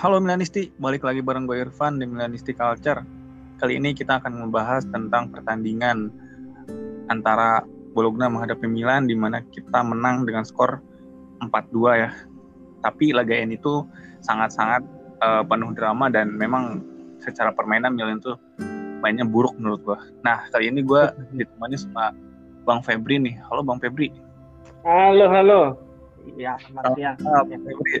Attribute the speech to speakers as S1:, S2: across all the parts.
S1: Halo Milanisti, balik lagi bareng gue Irfan di Milanisti Culture. Kali ini kita akan membahas tentang pertandingan antara Bologna menghadapi Milan di mana kita menang dengan skor 4-2 ya. Tapi laga ini tuh sangat-sangat uh, penuh drama dan memang secara permainan Milan tuh mainnya buruk menurut gue. Nah, kali ini gue ditemani sama Bang Febri nih. Halo Bang Febri.
S2: Halo, halo. Ya, selamat siang.
S1: Bang Febri.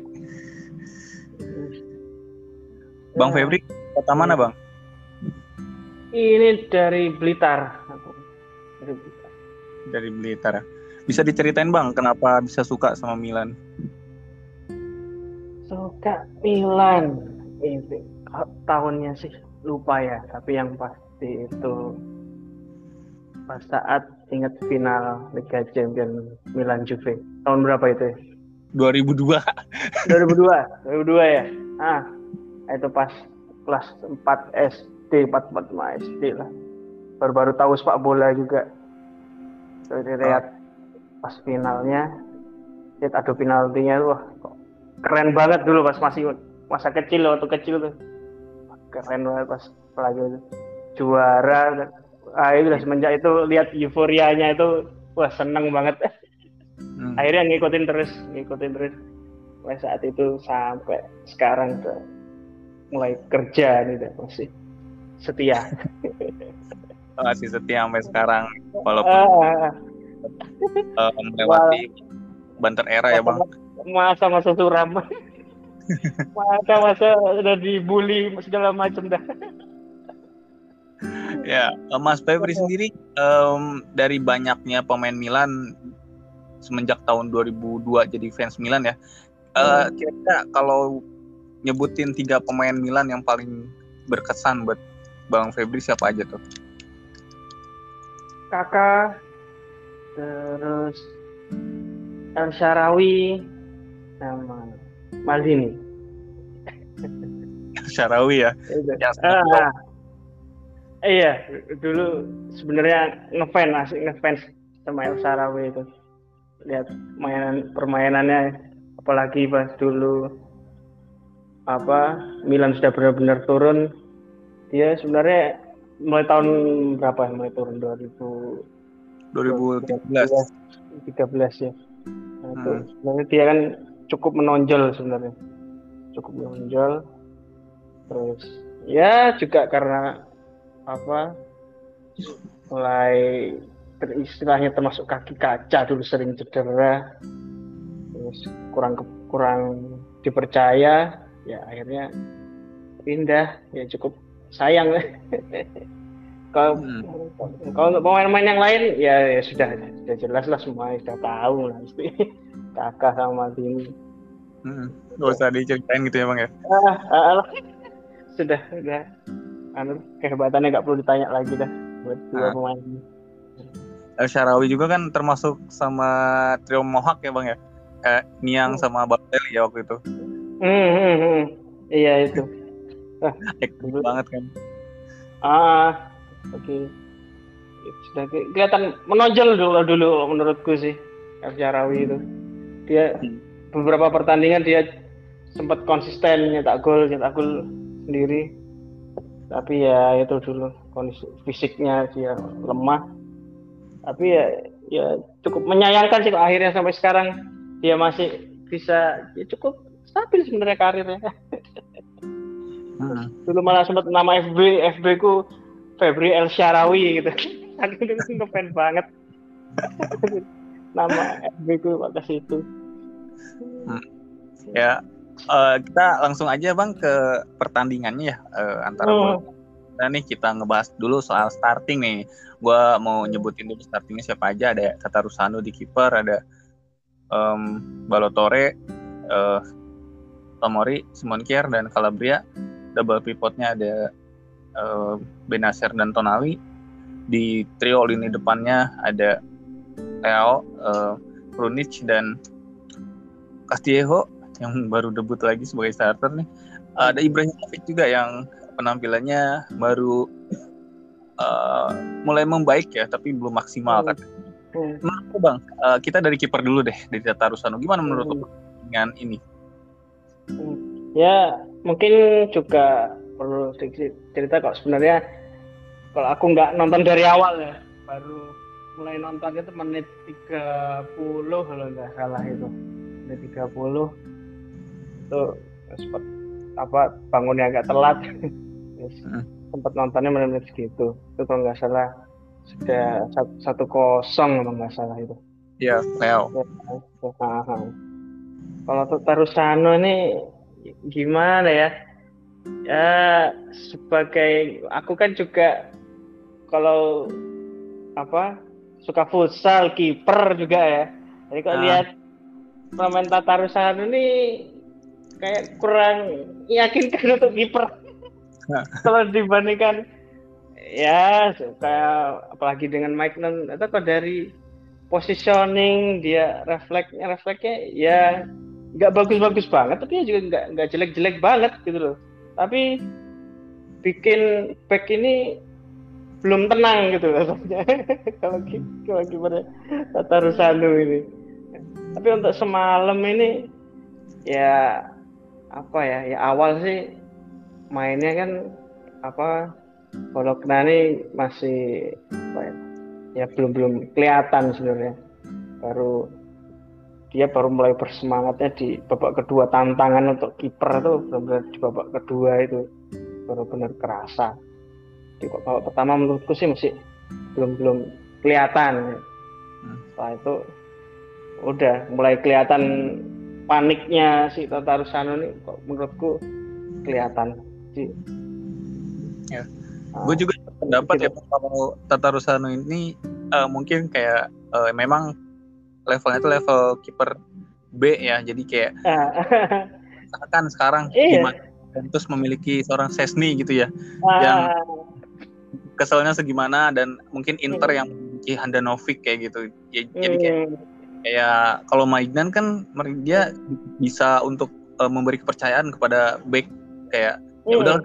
S1: Bang Febri, kota mana Bang?
S2: Ini dari Blitar. Dari Blitar.
S1: Dari Blitar. Bisa diceritain Bang, kenapa bisa suka sama Milan?
S2: Suka Milan. Ini tahunnya sih lupa ya, tapi yang pasti itu pas saat ingat final Liga Champions Milan Juve. Tahun berapa itu?
S1: 2002.
S2: 2002. 2002 ya. Ah, itu pas kelas 4 SD 4 4 SD lah. Baru-baru tahu sepak bola juga. Terus lihat pas finalnya lihat adu penaltinya wah kok keren banget dulu pas masih masa kecil waktu kecil tuh. Keren banget pas lagi itu. Juara ah itu udah semenjak itu lihat euforianya itu wah seneng banget. Hmm. akhirnya ngikutin terus ngikutin terus. Mulai saat itu sampai sekarang tuh mulai kerja nih deh masih setia.
S1: Masih setia sampai sekarang walaupun uh, uh, melewati banter era ya bang.
S2: Masa-masa suram. Masa-masa udah dibully segala macam dah.
S1: Ya Mas Febri sendiri um, dari banyaknya pemain Milan semenjak tahun 2002 jadi fans Milan ya uh, kira-kira kalau nyebutin tiga pemain Milan yang paling berkesan buat Bang Febri siapa aja tuh?
S2: Kakak, terus El Sharawi, sama Maldini.
S1: El Sharawi ya?
S2: ah, iya, dulu sebenarnya ngefans, asik ngefans sama El Sharawi itu. Lihat mainan permainannya, apalagi pas dulu apa Milan sudah benar-benar turun. Dia sebenarnya mulai tahun berapa ya? Mulai turun? 2000
S1: 2013
S2: 13 ya. Nah, hmm. sebenarnya dia kan cukup menonjol sebenarnya. Cukup menonjol. Terus ya juga karena apa mulai istilahnya termasuk kaki kaca dulu sering cedera. Terus kurang kurang dipercaya ya akhirnya pindah ya cukup sayang kalau hmm. kalau untuk pemain-pemain yang lain ya, ya sudah sudah jelas lah semua sudah tahu lah pasti kakak sama Maldini
S1: hmm. gak usah diceritain gitu ya bang ya
S2: ah, ah, ah. sudah sudah anu kehebatannya nggak perlu ditanya lagi dah buat dua ah. pemain
S1: El Sharawi juga kan termasuk sama trio Mohak ya bang ya kayak Niang hmm. sama Balotelli ya waktu itu
S2: Hmm, hmm, hmm. Iya itu.
S1: Ah, dulu banget kan.
S2: Ah, oke. Okay. Sudah kelihatan menonjol dulu dulu menurutku sih Arjarawi itu. Dia hmm. beberapa pertandingan dia sempat konsisten nyetak gol, nyetak gol sendiri. Tapi ya itu dulu kondisi fisiknya dia lemah. Tapi ya ya cukup menyayangkan sih akhirnya sampai sekarang dia masih bisa ya cukup stabil sebenarnya karirnya. Hmm. Dulu malah sempat nama FB FB ku Febri El Sharawi gitu. Aku itu ngefans banget. nama FB ku pada situ.
S1: Hmm. Ya, uh, kita langsung aja bang ke pertandingannya ya uh, antara hmm. Nah nih kita ngebahas dulu soal starting nih. Gua mau nyebutin dulu startingnya siapa aja. Ada Tata Rusano di kiper, ada um, Balotore, uh, Tomori, Simon Kier dan Calabria. Double pivotnya ada uh, Benacer dan Tonali. Di trio lini depannya ada Leo, uh, Runic dan Castillejo yang baru debut lagi sebagai starter nih. Uh, ada Ibrahimovic juga yang penampilannya baru uh, mulai membaik ya, tapi belum maksimal kan. Hmm. Menurut bang, uh, kita dari kiper dulu deh, dari Tata Rusano. Gimana menurut hmm. dengan ini?
S2: Ya mungkin juga perlu cerita kok sebenarnya kalau aku nggak nonton dari awal ya baru mulai nonton itu menit 30 kalau nggak salah itu. Menit 30 itu sempat apa bangunnya agak telat. Terus hmm. sempat nontonnya menit-menit segitu. Itu kalau nggak salah sudah satu kosong kalau nggak salah itu.
S1: Iya yeah,
S2: ya, kalau Tarusano ini gimana ya? Ya sebagai aku kan juga kalau apa suka futsal kiper juga ya. Jadi kalau nah. lihat pemain Tatarusano ini kayak kurang yakinkan untuk kiper. Kalau dibandingkan ya kayak apalagi dengan Mike Non atau kalau dari positioning dia refleksnya refleksnya ya nggak bagus-bagus banget tapi ya juga nggak nggak jelek-jelek banget gitu loh. Tapi bikin back ini belum tenang gitu rasanya kalau kalau gimana? Tata Rusanu ini. Tapi untuk semalam ini ya apa ya? Ya awal sih mainnya kan apa kalau Knani masih apa ya, ya belum belum kelihatan sebenarnya. Baru dia baru mulai bersemangatnya di babak kedua tantangan untuk kiper itu benar-benar di babak kedua itu. Baru benar kerasa. Di babak pertama menurutku sih masih belum belum kelihatan. Hmm. setelah itu udah mulai kelihatan paniknya si Tata Rusano ini kok menurutku kelihatan sih.
S1: Ya. Uh, gue juga gitu. ya kalau Tata Rusano ini uh, mungkin kayak uh, memang levelnya itu level kiper B ya jadi kayak misalkan sekarang iya. terus memiliki seorang Sesni gitu ya uh, yang keselnya segimana dan mungkin Inter yang memiliki Handanovic kayak gitu. Ya, jadi kayak hmm. kayak kalau Maignan kan dia bisa untuk uh, memberi kepercayaan kepada back kayak ya udah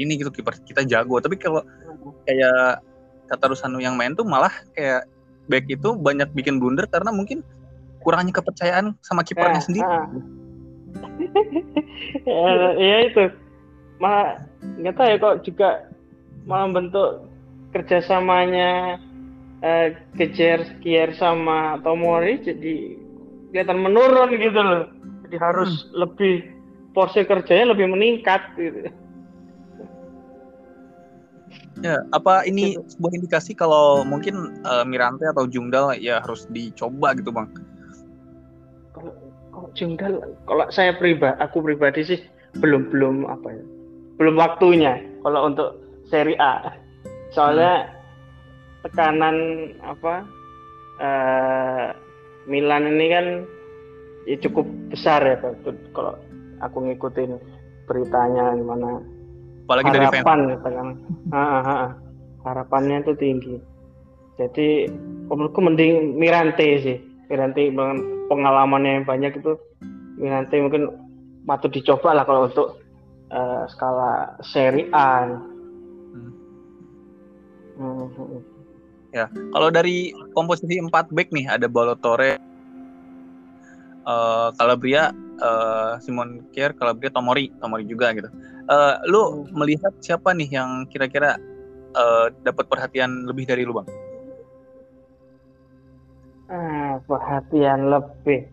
S1: ini gitu kiper kita jago. Tapi kalau kayak Tata Rusano yang main tuh malah kayak back itu banyak bikin blunder karena mungkin kurangnya kepercayaan sama kipernya ya, sendiri.
S2: ya, ya itu malah nggak tahu ya kok juga malah bentuk kerjasamanya eh, Kejer, Kier sama Tomori jadi kelihatan menurun gitu loh. Jadi harus hmm. lebih porsi kerjanya lebih meningkat gitu.
S1: Ya, apa ini gitu. sebuah indikasi kalau mungkin uh, Mirante atau Jungdal ya harus dicoba gitu, Bang?
S2: Kalau kalau Jungdal, kalau saya pribadi, aku pribadi sih belum belum apa ya, belum waktunya kalau untuk seri A. Soalnya hmm. tekanan apa uh, Milan ini kan ya cukup besar ya. Kalau aku ngikutin beritanya gimana
S1: apalagi dari
S2: harapan gitu kan harapannya itu tinggi. Jadi menurutku mending Mirante sih. Mirante pengalamannya yang banyak itu Mirante mungkin patut dicoba lah kalau untuk uh, skala seri A. Hmm.
S1: Hmm. ya kalau dari komposisi 4 back nih ada Balotore uh, Calabria uh, Simon Kier Calabria Tomori. Tomori juga gitu uh, lu melihat siapa nih yang kira-kira uh, dapat perhatian lebih dari lu bang?
S2: Ah, perhatian lebih.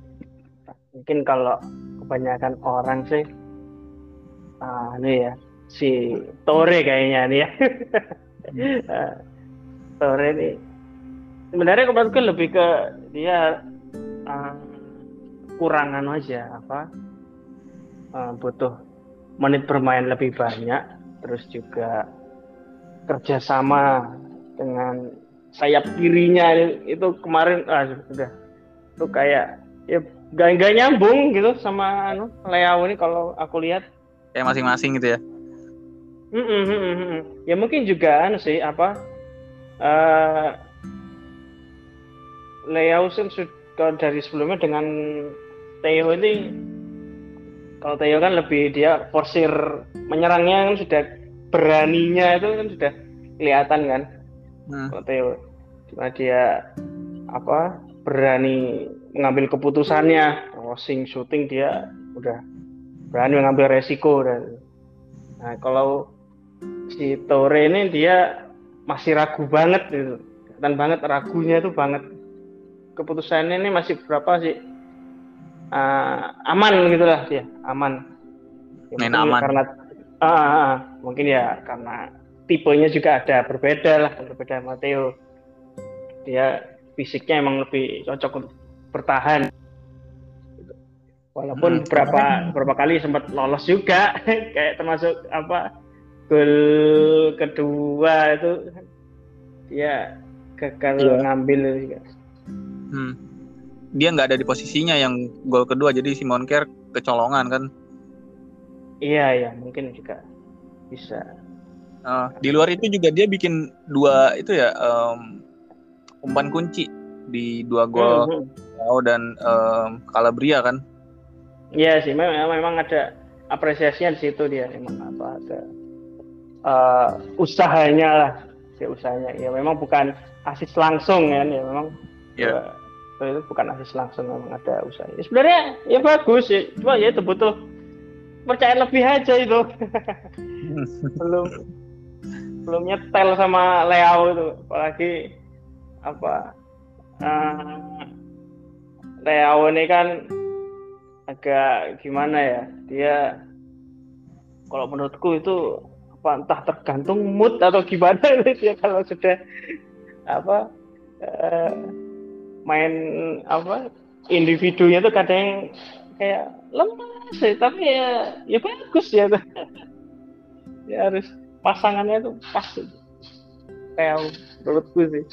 S2: Mungkin kalau kebanyakan orang sih ah ini ya si Tore kayaknya nih ya. Uh, Tore ini. Sebenarnya kemarin lebih ke dia uh, kurangan aja apa uh, butuh menit bermain lebih banyak, terus juga kerjasama dengan sayap kirinya itu kemarin ah, sudah. Itu kayak ya gak, gak nyambung gitu sama anu Leo ini kalau aku lihat.
S1: Kayak masing-masing gitu ya?
S2: Mm -mm, mm -mm. ya mungkin juga anu sih apa uh, Leo sudah dari sebelumnya dengan Theo ini kalau Theo kan lebih dia forsir menyerangnya kan sudah beraninya itu kan sudah kelihatan kan. Hmm. kalau Theo cuma dia apa berani mengambil keputusannya. Crossing shooting dia udah berani mengambil resiko dan nah kalau si Tore ini dia masih ragu banget gitu. Dan banget ragunya itu banget. Keputusannya ini masih berapa sih uh, aman gitulah dia aman
S1: ya, main aman
S2: karena uh, uh, mungkin ya karena tipenya juga ada berbeda lah berbeda Matteo dia fisiknya emang lebih cocok untuk bertahan walaupun hmm. beberapa beberapa kali sempat lolos juga kayak termasuk apa gol kedua itu dia gagal yeah. ngambil juga.
S1: Hmm. Dia nggak ada di posisinya yang gol kedua jadi Simon Kerr kecolongan kan?
S2: Iya iya mungkin juga bisa.
S1: Uh, di luar itu juga dia bikin dua itu ya um, umpan kunci di dua gol mm -hmm. dan um, Calabria kan?
S2: Iya sih memang memang ada apresiasinya di situ dia memang apa ada uh, usahanya lah si usahanya ya memang bukan asis langsung kan ya memang yeah. ya, itu bukan asis langsung memang ada usaha. Ya, sebenarnya ya bagus ya. Cuma ya itu butuh percaya lebih aja itu. Belum belum nyetel sama Leo itu. Apalagi apa uh, Leo ini kan agak gimana ya? Dia kalau menurutku itu apa entah tergantung mood atau gimana dia kalau sudah apa uh, main apa individunya tuh kadang kayak lemas sih tapi ya ya bagus ya ya harus pasangannya tuh pas Leo menurutku sih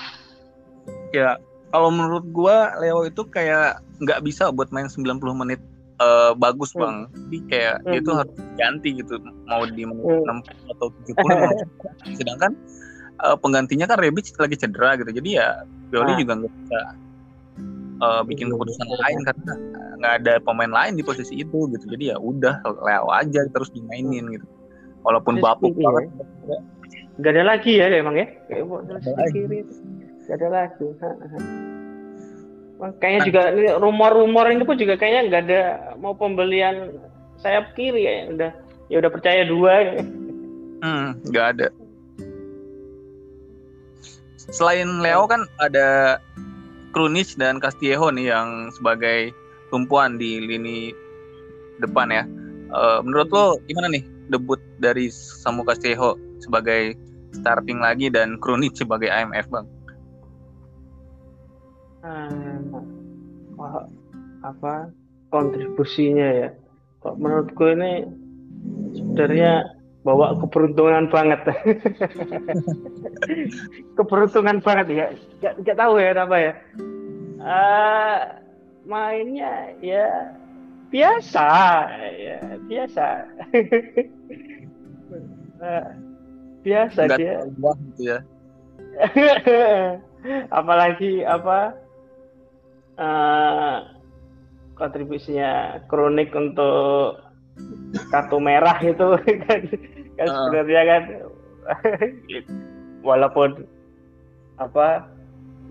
S1: ya kalau menurut gua Leo itu kayak nggak bisa buat main 90 menit uh, bagus hmm. bang jadi kayak hmm. dia tuh harus ganti gitu mau di menit hmm. 60 atau 70 sedangkan uh, penggantinya kan Rebic lagi cedera gitu jadi ya Pioli nah. juga nggak bisa uh, bikin keputusan hmm. lain karena nggak ada pemain lain di posisi itu gitu jadi ya udah Leo aja terus dimainin gitu walaupun bapuk banget
S2: nggak ada lagi ya emang ya kayak terus kiri nggak ada lagi Kayaknya juga rumor-rumor ini pun juga kayaknya nggak ada mau pembelian sayap kiri ya. Udah ya udah percaya dua.
S1: Hmm, nggak ada. Selain Leo kan ada Krunic dan Castillejo nih yang sebagai tumpuan di lini depan ya. Uh, menurut lo gimana nih debut dari Samu Castillejo sebagai starting lagi dan Krunic sebagai IMF bang?
S2: hmm, apa kontribusinya ya kok menurutku ini sebenarnya bawa keberuntungan banget. Keberuntungan banget ya. Gak, gak tahu ya apa ya. Uh, mainnya ya biasa ya biasa. Uh, biasa Enggak dia. gitu ya. Apalagi apa uh, kontribusinya kronik untuk kartu merah itu kan, kan uh. sebenarnya kan walaupun apa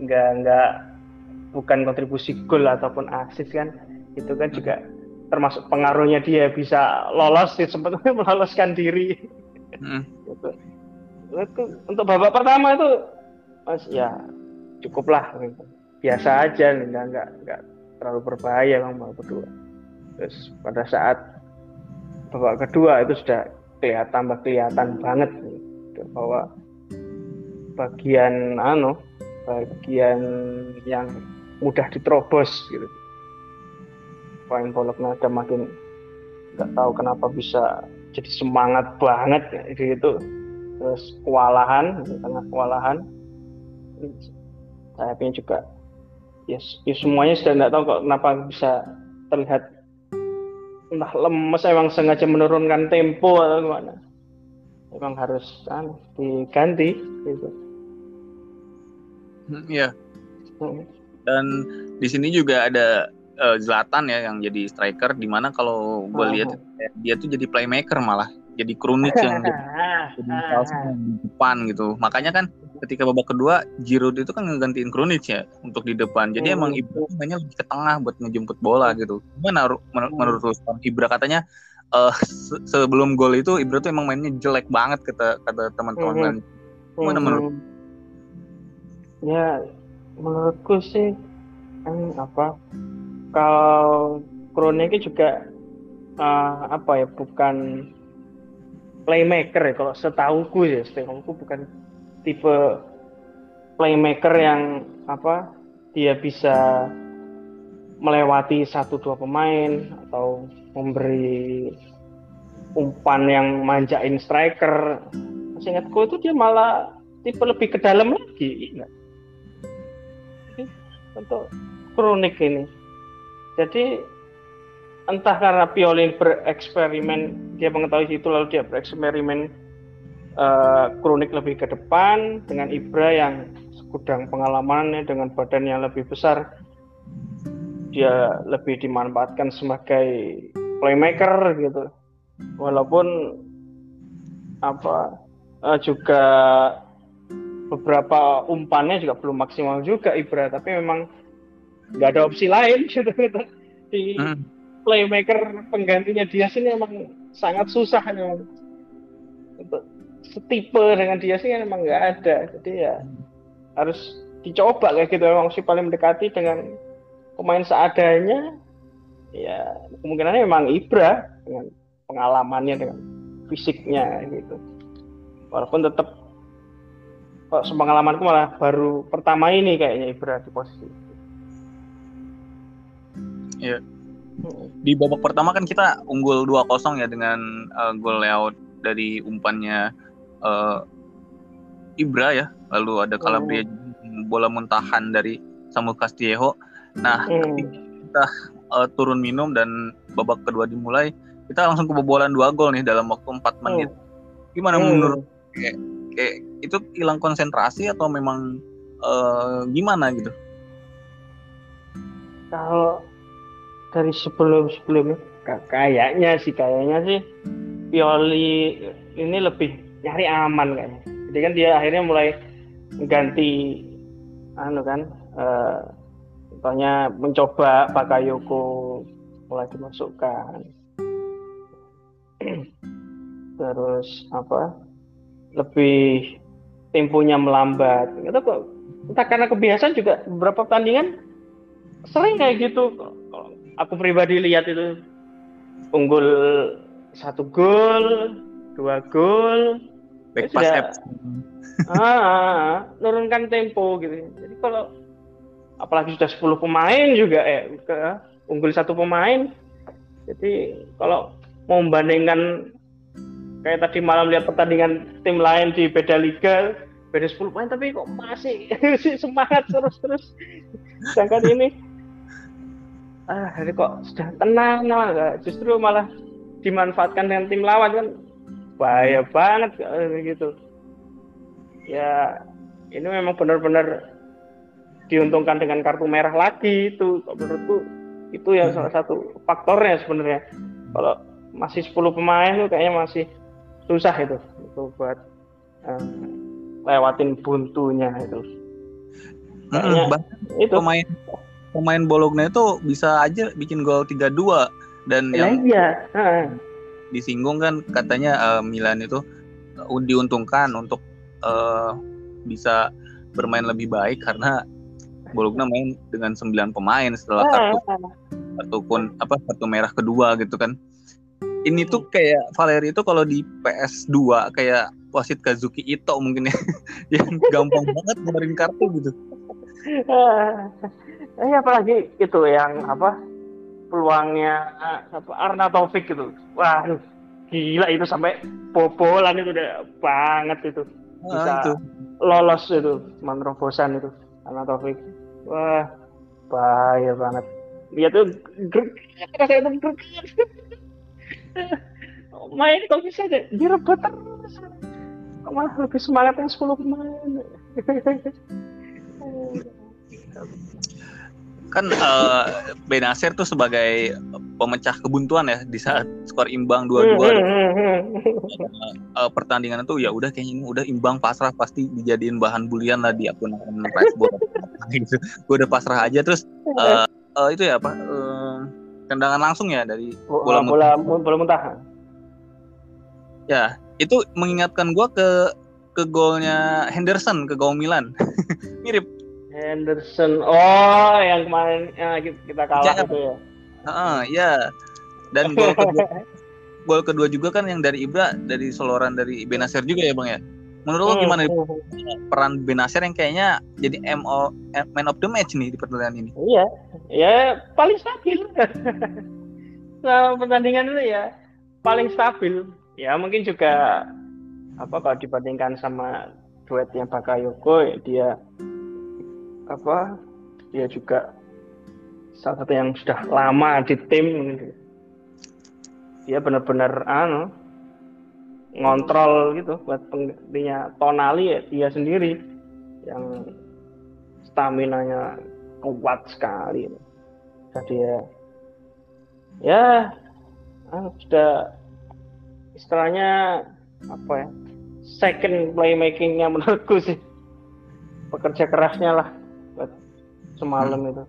S2: nggak nggak bukan kontribusi gol ataupun asis kan itu kan juga termasuk pengaruhnya dia bisa lolos sih sempat meloloskan diri hmm. itu. untuk babak pertama itu mas ya cukuplah gitu biasa aja nggak nggak nggak terlalu berbahaya memang babak kedua terus pada saat babak kedua itu sudah kelihatan tambah kelihatan banget gitu, bahwa bagian ano bagian yang mudah diterobos gitu. Poin boloknya ada makin nggak tahu kenapa bisa jadi semangat banget gitu terus kewalahan di tengah kewalahan. Sayapnya juga ya, ya semuanya sudah tidak tahu kok kenapa bisa terlihat entah lemes emang sengaja menurunkan tempo atau gimana emang harus kan, diganti gitu
S1: hmm, Iya. Hmm. Dan di sini juga ada uh, Zlatan ya yang jadi striker di mana kalau gue lihat hmm. dia tuh jadi playmaker malah jadi kronik yang jadi, jadi di depan gitu. Makanya kan ketika babak kedua Giroud itu kan ngegantiin Krunic ya untuk di depan. Jadi hmm. emang Ibra mainnya lebih ke tengah buat ngejemput bola gitu. Gimana men hmm. menurut lu Ibra katanya uh, se sebelum gol itu Ibra tuh emang mainnya jelek banget kata kata teman-teman. Mm -hmm. Gimana
S2: mm -hmm. menurut? Ya menurutku sih kan apa kalau Kroenke juga uh, apa ya bukan playmaker ya kalau setahuku ya setahuku bukan tipe playmaker yang apa dia bisa melewati satu dua pemain atau memberi umpan yang manjain striker. Seingatku itu dia malah tipe lebih ke dalam lagi, enggak? Untuk kronik ini. Jadi entah karena Pioli bereksperimen, dia mengetahui itu lalu dia bereksperimen uh, kronik lebih ke depan dengan Ibra yang gudang pengalamannya dengan badan yang lebih besar dia lebih dimanfaatkan sebagai playmaker gitu walaupun apa uh, juga beberapa umpannya juga belum maksimal juga Ibra tapi memang nggak ada opsi lain gitu, gitu. di hmm. playmaker penggantinya dia sini emang sangat susah memang untuk setipe dengan dia sih memang nggak ada. Jadi ya harus dicoba kayak gitu. Memang sih paling mendekati dengan pemain seadanya. Ya kemungkinannya memang Ibra dengan pengalamannya dengan fisiknya gitu. Walaupun tetap kok sepengalamanku malah baru pertama ini kayaknya Ibra di posisi itu.
S1: Ya. Di babak pertama kan kita unggul 2-0 ya dengan uh, gol layout dari umpannya uh, Ibra ya lalu ada Calabria hmm. bola muntahan dari Samuel Castillejo nah hmm. kita uh, turun minum dan babak kedua dimulai kita langsung kebobolan dua gol nih dalam waktu empat hmm. menit gimana hmm. menurut kayak, kayak itu hilang konsentrasi atau memang uh, gimana gitu
S2: kalau dari sebelum sebelumnya kayaknya sih kayaknya sih Pioli ini lebih nyari aman kayaknya jadi kan dia akhirnya mulai ganti anu kan uh, mencoba Bakayoko mulai dimasukkan. Terus apa lebih temponya melambat. Itu kok entah karena kebiasaan juga beberapa pertandingan sering kayak gitu. Aku pribadi lihat itu unggul satu gol dua gol
S1: back pass sudah,
S2: ah, ah, ah, nurunkan tempo gitu. Jadi kalau apalagi sudah 10 pemain juga eh ke, unggul satu pemain. Jadi kalau mau membandingkan kayak tadi malam lihat pertandingan tim lain di beda liga beda 10 pemain tapi kok masih semangat terus-terus sedangkan ini ah jadi kok sudah tenang nah, justru malah dimanfaatkan dengan tim lawan kan bahaya banget gitu. Ya ini memang benar-benar diuntungkan dengan kartu merah lagi itu. Menurutku itu yang salah satu faktornya sebenarnya. Kalau masih 10 pemain tuh kayaknya masih susah itu itu buat um, lewatin buntunya itu.
S1: Kayaknya hmm, itu. pemain pemain Bologna itu bisa aja bikin gol 3-2 dan
S2: ya, yang iya
S1: disinggung kan katanya uh, Milan itu uh, diuntungkan untuk uh, bisa bermain lebih baik karena Bologna main dengan 9 pemain setelah kartu kartu pun apa kartu merah kedua gitu kan. Ini tuh kayak Valeri itu kalau di PS2 kayak wasit Kazuki Ito mungkin ya yang gampang banget ngeluarin kartu gitu.
S2: Eh apalagi itu yang apa peluangnya apa Arna Taufik gitu. Wah, gila itu sampai bobolan itu udah banget itu. Ah, Bisa ah, itu. lolos itu menerobosan itu Arna Taufik. Wah, bahaya banget. Dia tuh saya itu main kok bisa deh direbut terus malah lebih semangat yang 10 pemain
S1: kan uh, Benasir tuh sebagai pemecah kebuntuan ya di saat skor imbang dua-dua uh, pertandingan itu ya udah kayaknya ini udah imbang pasrah pasti dijadiin bahan bulian lah di akun Facebook gitu. Gue udah pasrah aja. Terus uh, uh, itu ya apa uh, tendangan langsung ya dari
S2: bola bola, bola, bola muntah.
S1: Ya, itu mengingatkan gua ke ke golnya Henderson ke gol Milan. Mirip.
S2: Henderson. Oh, yang kemarin ya, kita kalah ya. itu ya.
S1: Uh, ya. Dan gol kedua, gol kedua juga kan yang dari Ibra dari soloran dari Benasir juga ya, Bang ya. Menurut lo hmm, gimana hmm, hmm. peran Benasir yang kayaknya jadi MO man of the match nih di pertandingan ini?
S2: Iya, ya paling stabil. Selama pertandingan itu ya paling stabil. Ya mungkin juga apa kalau dibandingkan sama duetnya Bakayoko ya dia apa dia juga salah satu yang sudah lama di tim dia benar-benar anu ngontrol gitu buat pengertinya tonali ya dia sendiri yang stamina nya kuat sekali. Jadi ya ya anu, sudah istilahnya apa ya second playmakingnya menurutku sih. Pekerja kerasnya lah semalam hmm. itu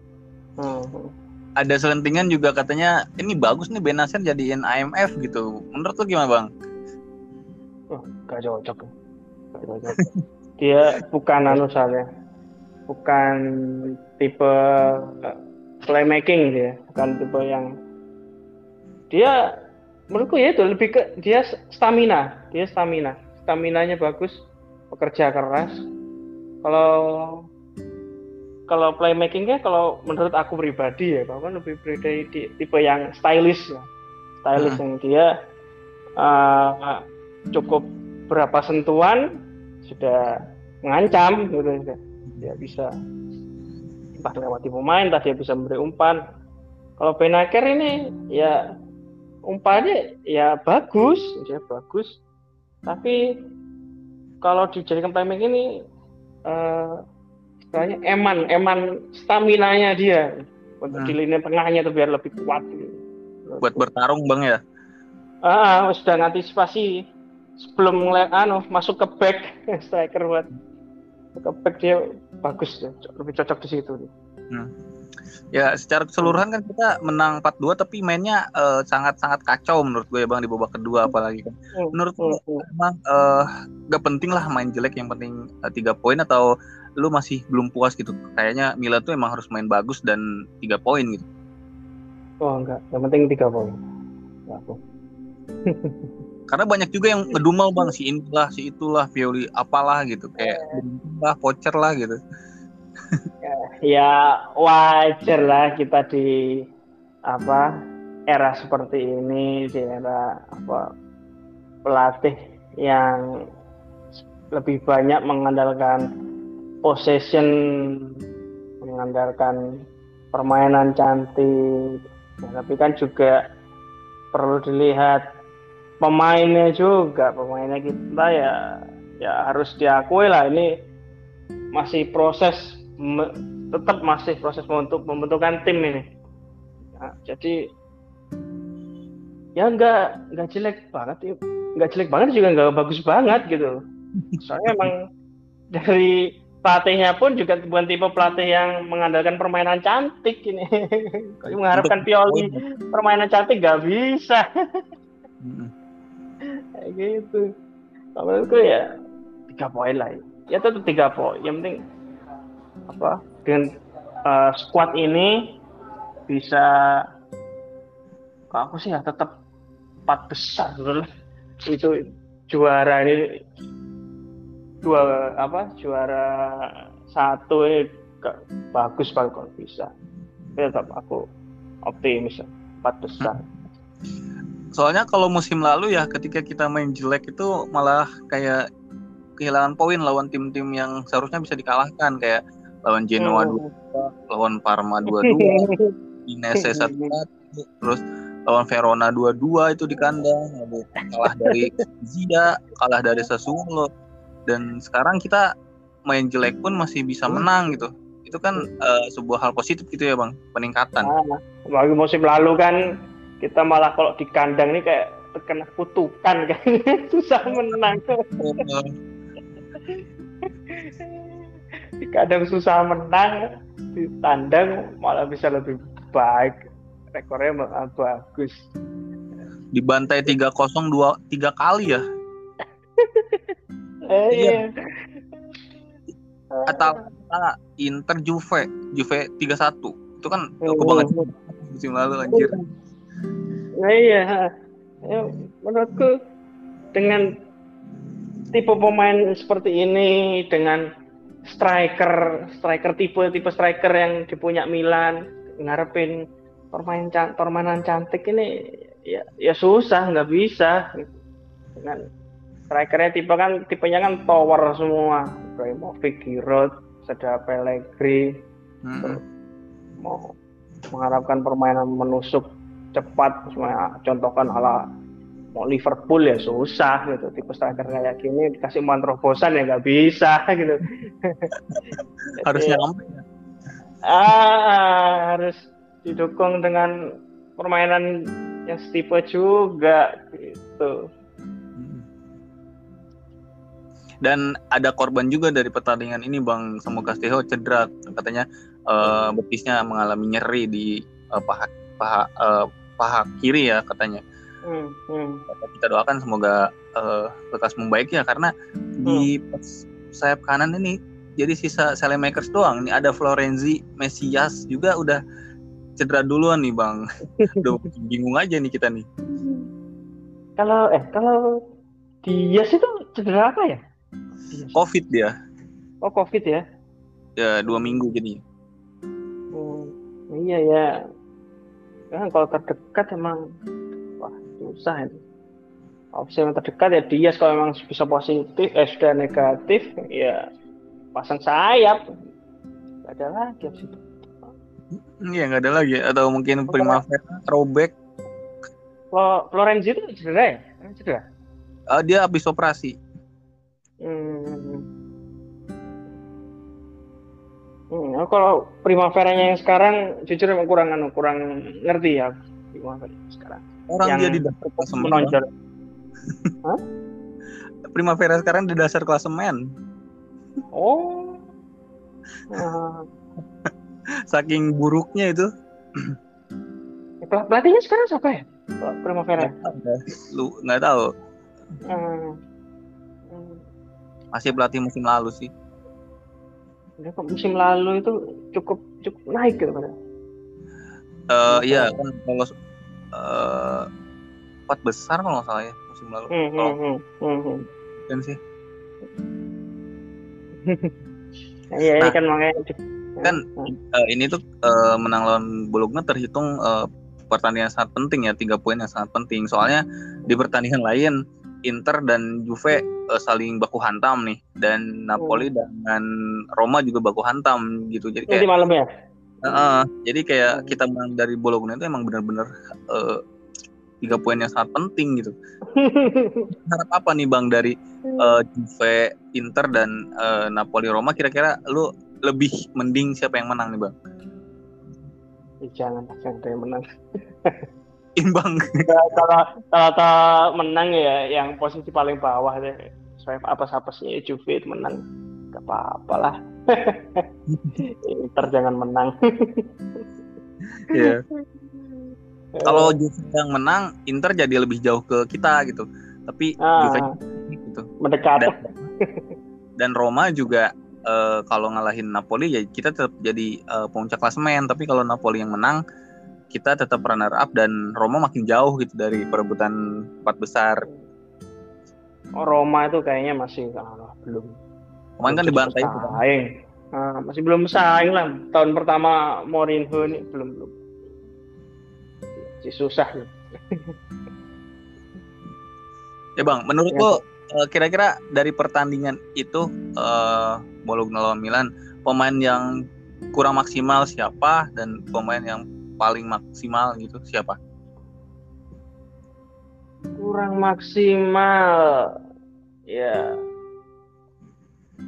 S2: hmm.
S1: ada selentingan juga katanya ini bagus nih Benasir jadiin IMF gitu menurut lu gimana bang?
S2: Oh, gak cocok, gak cocok. dia bukan anu soalnya bukan tipe uh, playmaking dia bukan tipe yang dia menurutku ya itu lebih ke dia stamina dia stamina staminanya bagus pekerja keras kalau kalau playmakingnya kalau menurut aku pribadi ya bahkan lebih pribadi di, tipe yang stylish ya. stylish hmm. yang dia uh, cukup berapa sentuhan sudah mengancam gitu dia bisa entah lewati pemain entah dia bisa memberi umpan kalau Benaker ini ya umpannya ya bagus, ya bagus. Tapi kalau dijadikan timing ini uh, eman, eman stamina-nya dia untuk hmm. di lini tengahnya itu biar lebih kuat. Gitu.
S1: Buat bertarung bang ya?
S2: Ah, sudah ngantisipasi sebelum ngeliat anu masuk ke back striker buat ke back dia bagus lebih cocok di situ. Hmm.
S1: Ya, secara keseluruhan kan kita menang 4-2 tapi mainnya uh, sangat-sangat kacau menurut gue ya Bang di babak kedua apalagi kan. Hmm, menurut gue hmm, emang uh, gak penting lah main jelek yang penting uh, poin atau lu masih belum puas gitu. Kayaknya Milan tuh emang harus main bagus dan tiga poin gitu.
S2: Oh enggak, yang penting tiga poin.
S1: Karena banyak juga yang ngedumel bang si inilah si itulah Pioli apalah gitu kayak lah voucher lah gitu
S2: ya wajar lah kita di apa era seperti ini di era apa pelatih yang lebih banyak mengandalkan possession mengandalkan permainan cantik ya, tapi kan juga perlu dilihat pemainnya juga pemainnya kita ya ya harus diakui lah ini masih proses tetap masih proses membentuk pembentukan tim ini. Nah, jadi ya nggak nggak jelek banget ya nggak jelek banget juga nggak bagus banget gitu. Soalnya emang dari pelatihnya pun juga bukan tipe pelatih yang mengandalkan permainan cantik ini. Kalau mengharapkan Pioli permainan cantik nggak bisa. Kayak gitu. Kalau menurutku ya tiga poin lah. Ya tetap tiga poin. Yang penting apa dengan uh, squad ini bisa aku sih ya tetap empat besar itu juara ini dua apa juara satu ini bagus banget kalau bisa. Ya, tetap aku optimis empat besar.
S1: Soalnya kalau musim lalu ya ketika kita main jelek itu malah kayak kehilangan poin lawan tim-tim yang seharusnya bisa dikalahkan. Kayak lawan Genoa hmm. 2 lawan Parma 2-2 Inese 1 terus lawan Verona 2-2 itu di kandang. Kalah dari Zida kalah dari Sassuolo dan sekarang kita main jelek pun masih bisa hmm. menang gitu itu kan uh, sebuah hal positif gitu ya bang peningkatan
S2: nah, bagi musim lalu kan kita malah kalau di kandang ini kayak terkena kutukan kan susah menang kadang susah menang di tandang malah bisa lebih baik rekornya bagus.
S1: Dibantai 3-0 dua tiga kali ya.
S2: Eh, iya.
S1: Atau ah, Inter Juve, Juve 3-1. Itu kan
S2: Oh.
S1: kebanget musim lalu anjir.
S2: Nah iya, ya, menurutku dengan tipe pemain seperti ini dengan striker striker tipe tipe striker yang dipunya Milan ngarepin permain can- permainan cantik ini ya ya susah nggak bisa dengan strikernya tipe kan tipenya kan tower semua. Ibrahimovic, Giroud, ada Pellegrini.
S1: Mm-mm.
S2: mau mengharapkan permainan menusuk cepat. Semuanya contohkan ala mau Liverpool ya susah gitu. Tipe striker kayak gini dikasih umpan terobosan ya nggak bisa gitu.
S1: Harusnya
S2: Jadi,
S1: nyampe.
S2: ah, harus didukung dengan permainan yang setipe juga gitu
S1: Dan ada korban juga dari pertandingan ini Bang Samu Castillejo cedera katanya eh, betisnya mengalami nyeri di eh, paha paha eh, paha kiri ya katanya.
S2: hmm, hmm.
S1: Kita doakan semoga lekas membaik ya karena di pas sayap kanan ini jadi sisa Selemakers doang. Ini ada Florenzi, Mesias juga udah cedera duluan nih Bang. Udah bingung aja nih kita nih.
S2: kalau eh kalau Dias itu cedera apa ya.
S1: Covid dia.
S2: oh covid ya
S1: Ya dua minggu jadinya.
S2: Hmm, iya ya. Kan kalau terdekat emang wah susah itu. Opsi yang terdekat ya Dias kalau memang bisa positif, eh sudah negatif ya pasang sayap. Gak ada lagi opsi.
S1: Iya nggak ada lagi atau mungkin Primavera throwback.
S2: Flo- Florenzi itu cedera ya? Emang Cedera.
S1: Ah, dia habis operasi.
S2: Hmm. Hmm, aku kalau Primaveranya yang sekarang jujur emang kurang anu, kurang ngerti ya Primavera sekarang.
S1: Orang
S2: Yang
S1: dia di dasar klasemen.
S2: Menonjol.
S1: Primavera sekarang di dasar klasemen.
S2: Oh. Ah.
S1: Saking buruknya itu.
S2: Pel- Pelatihnya sekarang siapa ya? Primavera.
S1: Lu nggak tahu.
S2: Hmm.
S1: Masih pelatih musim lalu sih.
S2: Kok musim lalu itu cukup cukup naik gitu kan.
S1: Eh iya kan kalau eh, empat besar kalau nggak salah ya musim lalu.
S2: Hmm,
S1: Kalau
S2: hmm, hmm, hmm, hmm.
S1: kan sih.
S2: Nah, Iya, ini
S1: Nah,
S2: kan makanya
S1: kan
S2: Hmm.
S1: eh, ini tuh eh, menang lawan Bologna terhitung eh, pertandingan sangat penting ya tiga poin yang sangat penting soalnya di pertandingan lain Inter dan Juve eh, saling baku hantam nih. Dan Napoli dengan Roma juga baku hantam gitu. Jadi
S2: nanti
S1: kayak
S2: malam ya.
S1: eh, jadi kayak kita menang dari Bologna itu emang benar-benar eh, tiga poin yang sangat penting gitu. Harap apa nih bang dari eh, Juve Inter dan eh, Napoli Roma? Kira-kira lu lebih mending siapa yang menang nih bang?
S2: Jangan jangan ada yang menang.
S1: imbang
S2: kalau kalau menang ya yang posisi paling bawah deh. Saya apa apa sih Juve itu menang. Gak apa-apa lah. Inter jangan menang.
S1: Iya. Kalau Juve yang menang, Inter jadi lebih jauh ke kita gitu. Tapi
S2: Ah.
S1: Juve gitu.
S2: mendekat.
S1: Dan, dan Roma juga eh, kalau ngalahin Napoli ya kita tetap jadi eh, puncak klasemen. Tapi kalau Napoli yang menang, kita tetap runner up dan Roma makin jauh gitu dari perebutan empat besar.
S2: Oh, Roma itu kayaknya masih ah, belum.
S1: Kemarin kan dibantai itu kan.
S2: bersaing. Ah, masih belum bersaing lah. Tahun pertama Mourinho ini belum belum. Masih susah. nih.
S1: Ya bang, menurut
S2: Ya.
S1: lo eh, kira-kira dari pertandingan itu eh Bologna lawan Milan, pemain yang kurang maksimal siapa dan pemain yang paling maksimal gitu siapa?
S2: kurang maksimal ya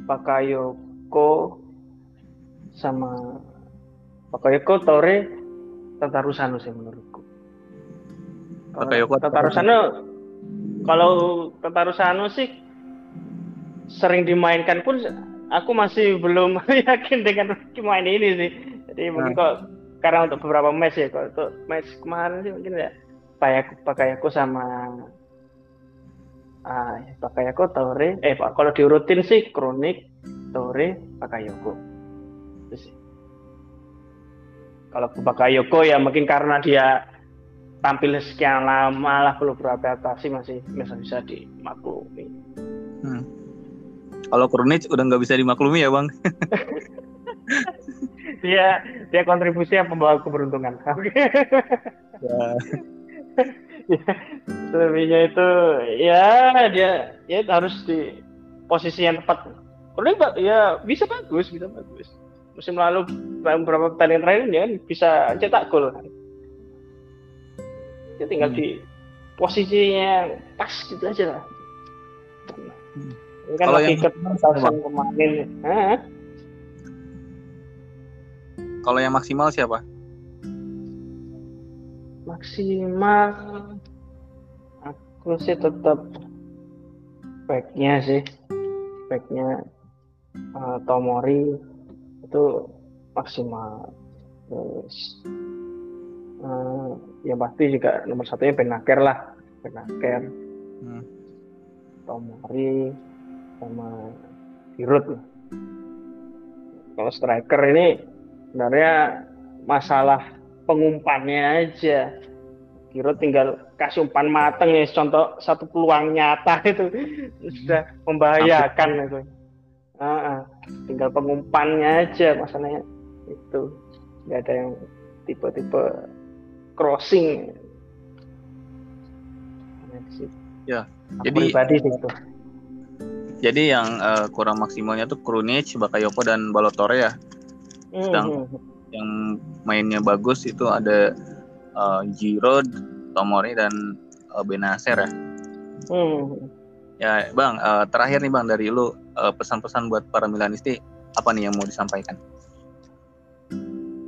S2: Bakayoko sama Bakayoko Tore Tatarusano sih menurutku Kalau
S1: Bakayoko,
S2: Tatarusano kalau Tatarusano sih sering dimainkan pun aku masih belum yakin dengan pemain ini sih jadi mungkin
S1: Nah.
S2: kok karena untuk beberapa match ya kalau untuk match kemarin sih mungkin ya pakai aku sama ah aku Tore eh kalau diurutin sih Kronik Tore Bakayoko terus kalau Bakayoko ya mungkin karena dia tampil sekian lama lah perlu beradaptasi masih bisa bisa dimaklumi.
S1: Hmm. kalau Kronik udah nggak bisa dimaklumi ya bang
S2: dia dia kontribusi yang pembawa keberuntungan. ya. Selebihnya itu ya dia ya harus di posisi yang tepat. Kalau ya bisa bagus, bisa bagus. Musim lalu beberapa pertandingan terakhir dia kan bisa cetak gol. Dia tinggal hmm. di posisinya pas gitu aja lah. Hmm. Ini kan Kalau lagi yang... kemarin. Hah?
S1: Kalau yang maksimal siapa?
S2: Maksimal aku sih tetap backnya sih backnya uh, Tomori itu maksimal terus uh, ya pasti juga nomor satunya Benaker lah Benaker hmm. Tomori sama Giroud kalau striker ini sebenarnya masalah pengumpannya aja. Kiro tinggal kasih umpan mateng ya contoh satu peluang nyata itu sudah membahayakan itu. Uh, uh, tinggal pengumpannya aja masalahnya. Itu nggak ada yang tipe-tipe crossing.
S1: Ya Aku jadi pribadi itu. jadi yang uh, kurang maksimalnya tuh Krunic, Bakayoko dan Balotore ya sedang mm-hmm. yang mainnya bagus itu ada uh, Giroud, Tomori dan uh, Benacer ya. Mm-hmm. Ya bang, uh, terakhir nih bang dari lu uh, pesan-pesan buat para Milanisti apa nih yang mau disampaikan?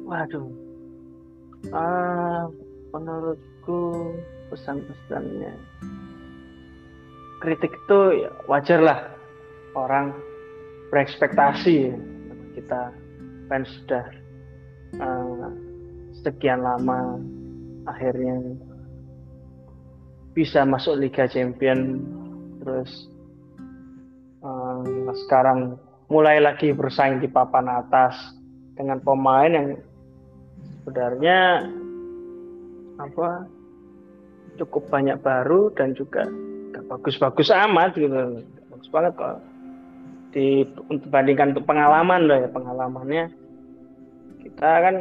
S2: Waduh, uh, menurutku pesan-pesannya kritik itu ya wajar lah orang berekspektasi kita fans sudah uh, sekian lama akhirnya bisa masuk Liga Champion. Terus uh, sekarang mulai lagi bersaing di papan atas dengan pemain yang sebenarnya apa cukup banyak baru dan juga bagus-bagus amat gitu. Bagus banget kok di untuk bandingkan untuk pengalaman loh ya pengalamannya kita kan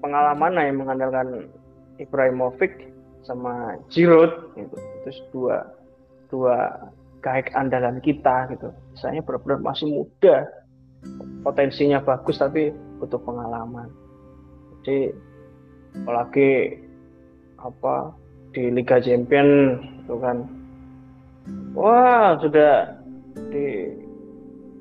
S2: pengalaman yang mengandalkan Ibrahimovic sama Giroud gitu. Terus dua dua kayak andalan kita gitu. Misalnya benar-benar masih muda, potensinya bagus tapi butuh pengalaman. Jadi apalagi apa di Liga Champion itu kan wah sudah di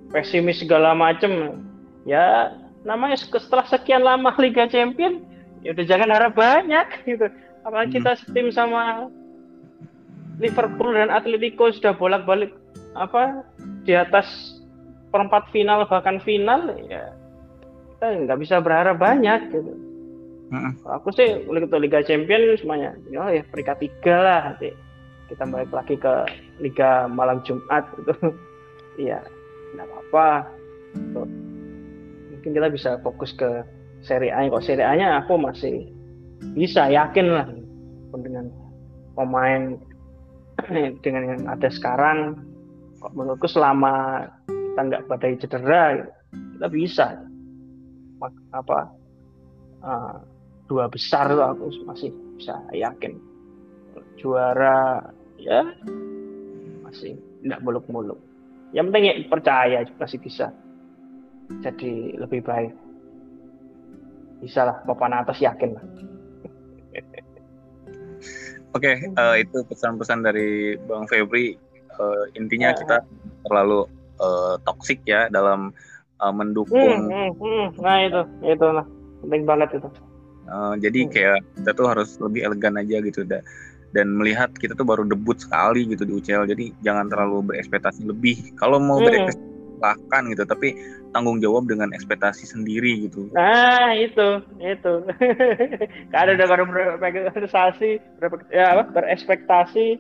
S2: pesimis segala macam ya namanya setelah sekian lama Liga Champion ya udah jangan harap banyak gitu. Apalagi hmm. kita tim sama Liverpool dan Atletico sudah bolak-balik apa di atas perempat final bahkan final ya kita nggak bisa berharap banyak gitu. Uh aku sih untuk Liga Champion semuanya oh ya peringkat tiga lah nanti kita balik lagi ke Liga malam Jumat gitu. Iya nggak apa-apa mungkin kita bisa fokus ke seri A. Kok seri A nya aku masih bisa yakin lah. Dengan pemain dengan yang ada sekarang kok menurutku selama kita nggak badai cedera kita bisa. Apa uh, dua besar tuh aku masih bisa yakin. Juara ya masih nggak muluk-muluk. Yang penting ya percaya masih bisa jadi lebih baik bisa lah papan atas yakin lah
S1: Oke, okay, uh, eh, itu pesan-pesan dari Bang Febri. Uh, intinya ya. kita terlalu uh, toksik ya dalam uh, mendukung. Hmm,
S2: hmm, hmm. Nah itu, itu lah penting banget itu.
S1: Uh, jadi kayak kita tuh harus lebih elegan aja gitu, dan dan melihat kita tuh baru debut sekali gitu di UCL jadi jangan terlalu berekspektasi lebih kalau mau berekspektasi bahkan gitu tapi tanggung jawab dengan ekspektasi sendiri gitu.
S2: Nah itu itu. Kadang udah kadang berekspektasi ya apa berekspektasi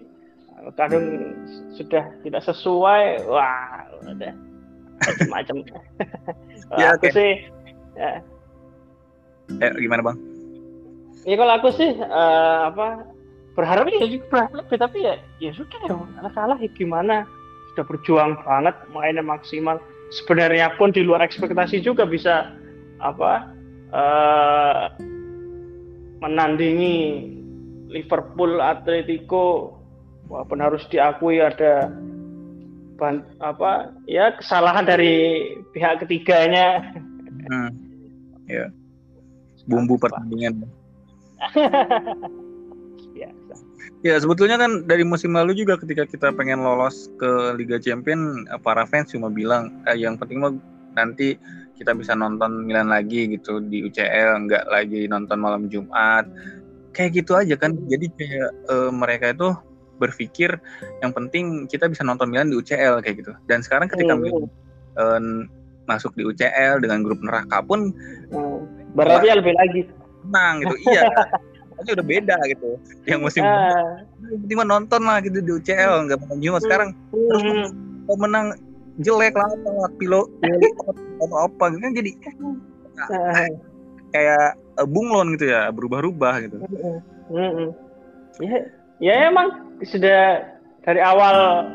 S2: kadang sudah tidak sesuai wah udah macam-macam ya, aku okay. sih ya.
S1: eh, gimana bang?
S2: Ya kalau aku sih uh, apa berharap ya juga berharap tapi ya ya sudah ya kalah ya gimana sudah berjuang banget mainnya maksimal. Sebenarnya pun di luar ekspektasi juga bisa apa uh, menandingi Liverpool Atletico walaupun harus diakui ada ban, apa ya kesalahan dari pihak ketiganya. Hmm.
S1: ya. Bumbu pertandingan ya sebetulnya kan dari musim lalu juga ketika kita pengen lolos ke Liga Champion para fans cuma bilang eh, yang penting mah nanti kita bisa nonton Milan lagi gitu di UCL nggak lagi nonton malam Jumat kayak gitu aja kan jadi kayak uh, mereka itu berpikir yang penting kita bisa nonton Milan di UCL kayak gitu. Dan sekarang ketika hmm. Milan uh, masuk di UCL dengan grup neraka pun
S2: hmm. berarti lebih lagi
S1: menang gitu. iya. Aja udah beda gitu. Yang musim uh. penting nonton lah gitu di UCL nggak menang cuma sekarang hmm. terus menang jelek lah atau pilo atau apa gitu kan jadi uh. kayak uh, bunglon gitu ya berubah-ubah gitu.
S2: Ya, ya emang sudah dari awal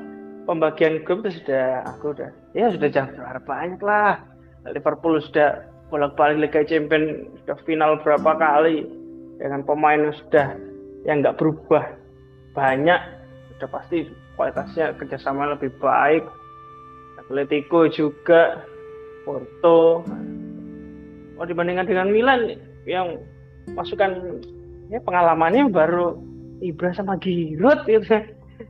S2: pembagian grup itu sudah aku udah ya sudah jangan berharap banyak lah Liverpool sudah bolak-balik Liga Champions sudah final berapa kali dengan pemain yang sudah yang nggak berubah banyak sudah pasti kualitasnya kerjasama lebih baik. Atletico juga Porto. Oh dibandingkan dengan Milan yang masukan ya pengalamannya baru Ibra sama Giroud gitu.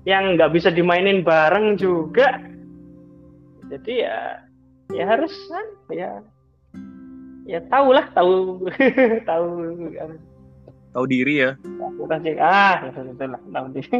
S2: Yang nggak bisa dimainin bareng juga. Jadi ya ya harus ya. Ya tahu lah tahu. Tahu
S1: tahu diri ya
S2: bukan sih ah ya betul lah tahu diri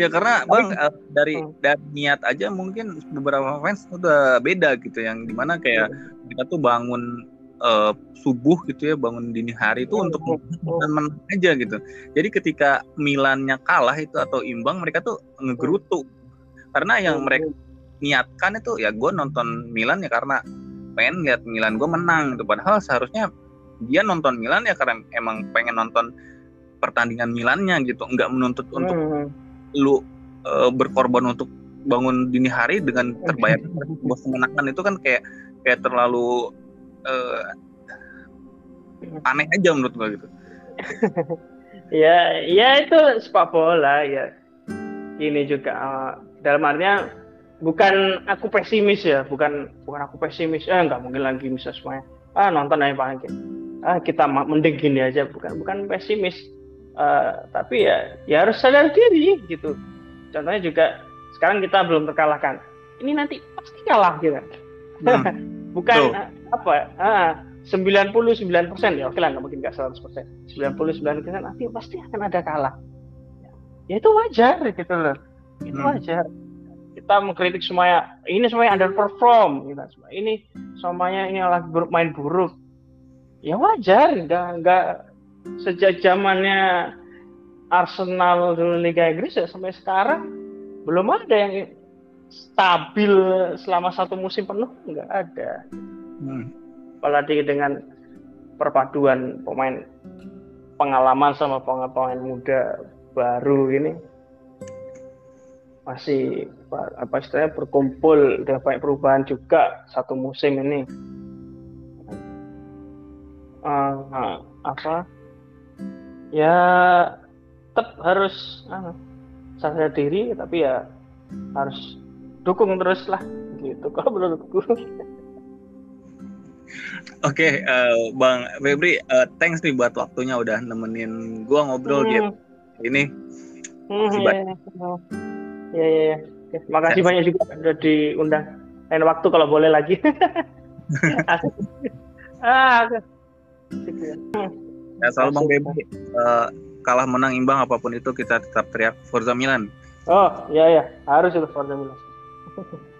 S1: ya karena bang eh, dari hmm. dari niat aja mungkin beberapa fans udah beda gitu yang di mana kayak hmm. kita tuh bangun uh, subuh gitu ya bangun dini hari itu oh, untuk oh, oh. menang aja gitu. Jadi ketika Milannya kalah itu atau imbang mereka tuh ngegerutu karena yang oh, mereka niatkan itu ya gue nonton Milan ya karena pengen lihat Milan gue menang gitu. Padahal seharusnya dia nonton Milan ya karena emang pengen nonton pertandingan Milannya gitu, nggak menuntut untuk hmm. lu uh, berkorban untuk bangun dini hari dengan terbayar sebuah kemenangan itu kan kayak kayak terlalu uh, aneh aja menurut gue gitu.
S2: ya, ya itu sepak bola ya. Ini juga uh, dalam artinya bukan aku pesimis ya, bukan bukan aku pesimis. Eh nggak mungkin lagi bisa semuanya. Ah nonton aja paling Ah kita mending gini aja, bukan bukan pesimis. Uh, tapi ya ya harus sadar diri gitu. Contohnya juga sekarang kita belum terkalahkan. Ini nanti pasti kalah gitu. Hmm. bukan apa ah, 99 persen ya oke lah nggak mungkin nggak 100 persen 99 persen nanti pasti akan ada kalah ya itu wajar gitu loh itu hmm. wajar kita mengkritik semuanya ini semuanya underperform gitu ini semuanya ini lagi main buruk ya wajar nggak nggak sejak zamannya Arsenal dulu Liga Inggris ya sampai sekarang. Belum ada yang stabil selama satu musim penuh nggak ada. Hmm. Apalagi dengan perpaduan pemain pengalaman sama pemain muda baru ini. Masih apa istilahnya berkumpul dan banyak perubahan juga satu musim ini uh, apa ya tetap harus uh, sadar diri tapi ya harus dukung terus lah gitu kalau menurutku
S1: Oke, okay, uh, eh, Bang Febri, uh, thanks nih buat waktunya udah nemenin gua ngobrol hmm. gitu ini.
S2: Hmm, iya, iya, iya, iya. Terima kasih banyak juga udah diundang. Lain waktu kalau boleh lagi.
S1: ah, Ya, selalu Bang Febri. Uh, kalah menang imbang apa pun itu kita tetap teriak Forza Milan.
S2: Oh, iya ya, harus itu Forza Milan.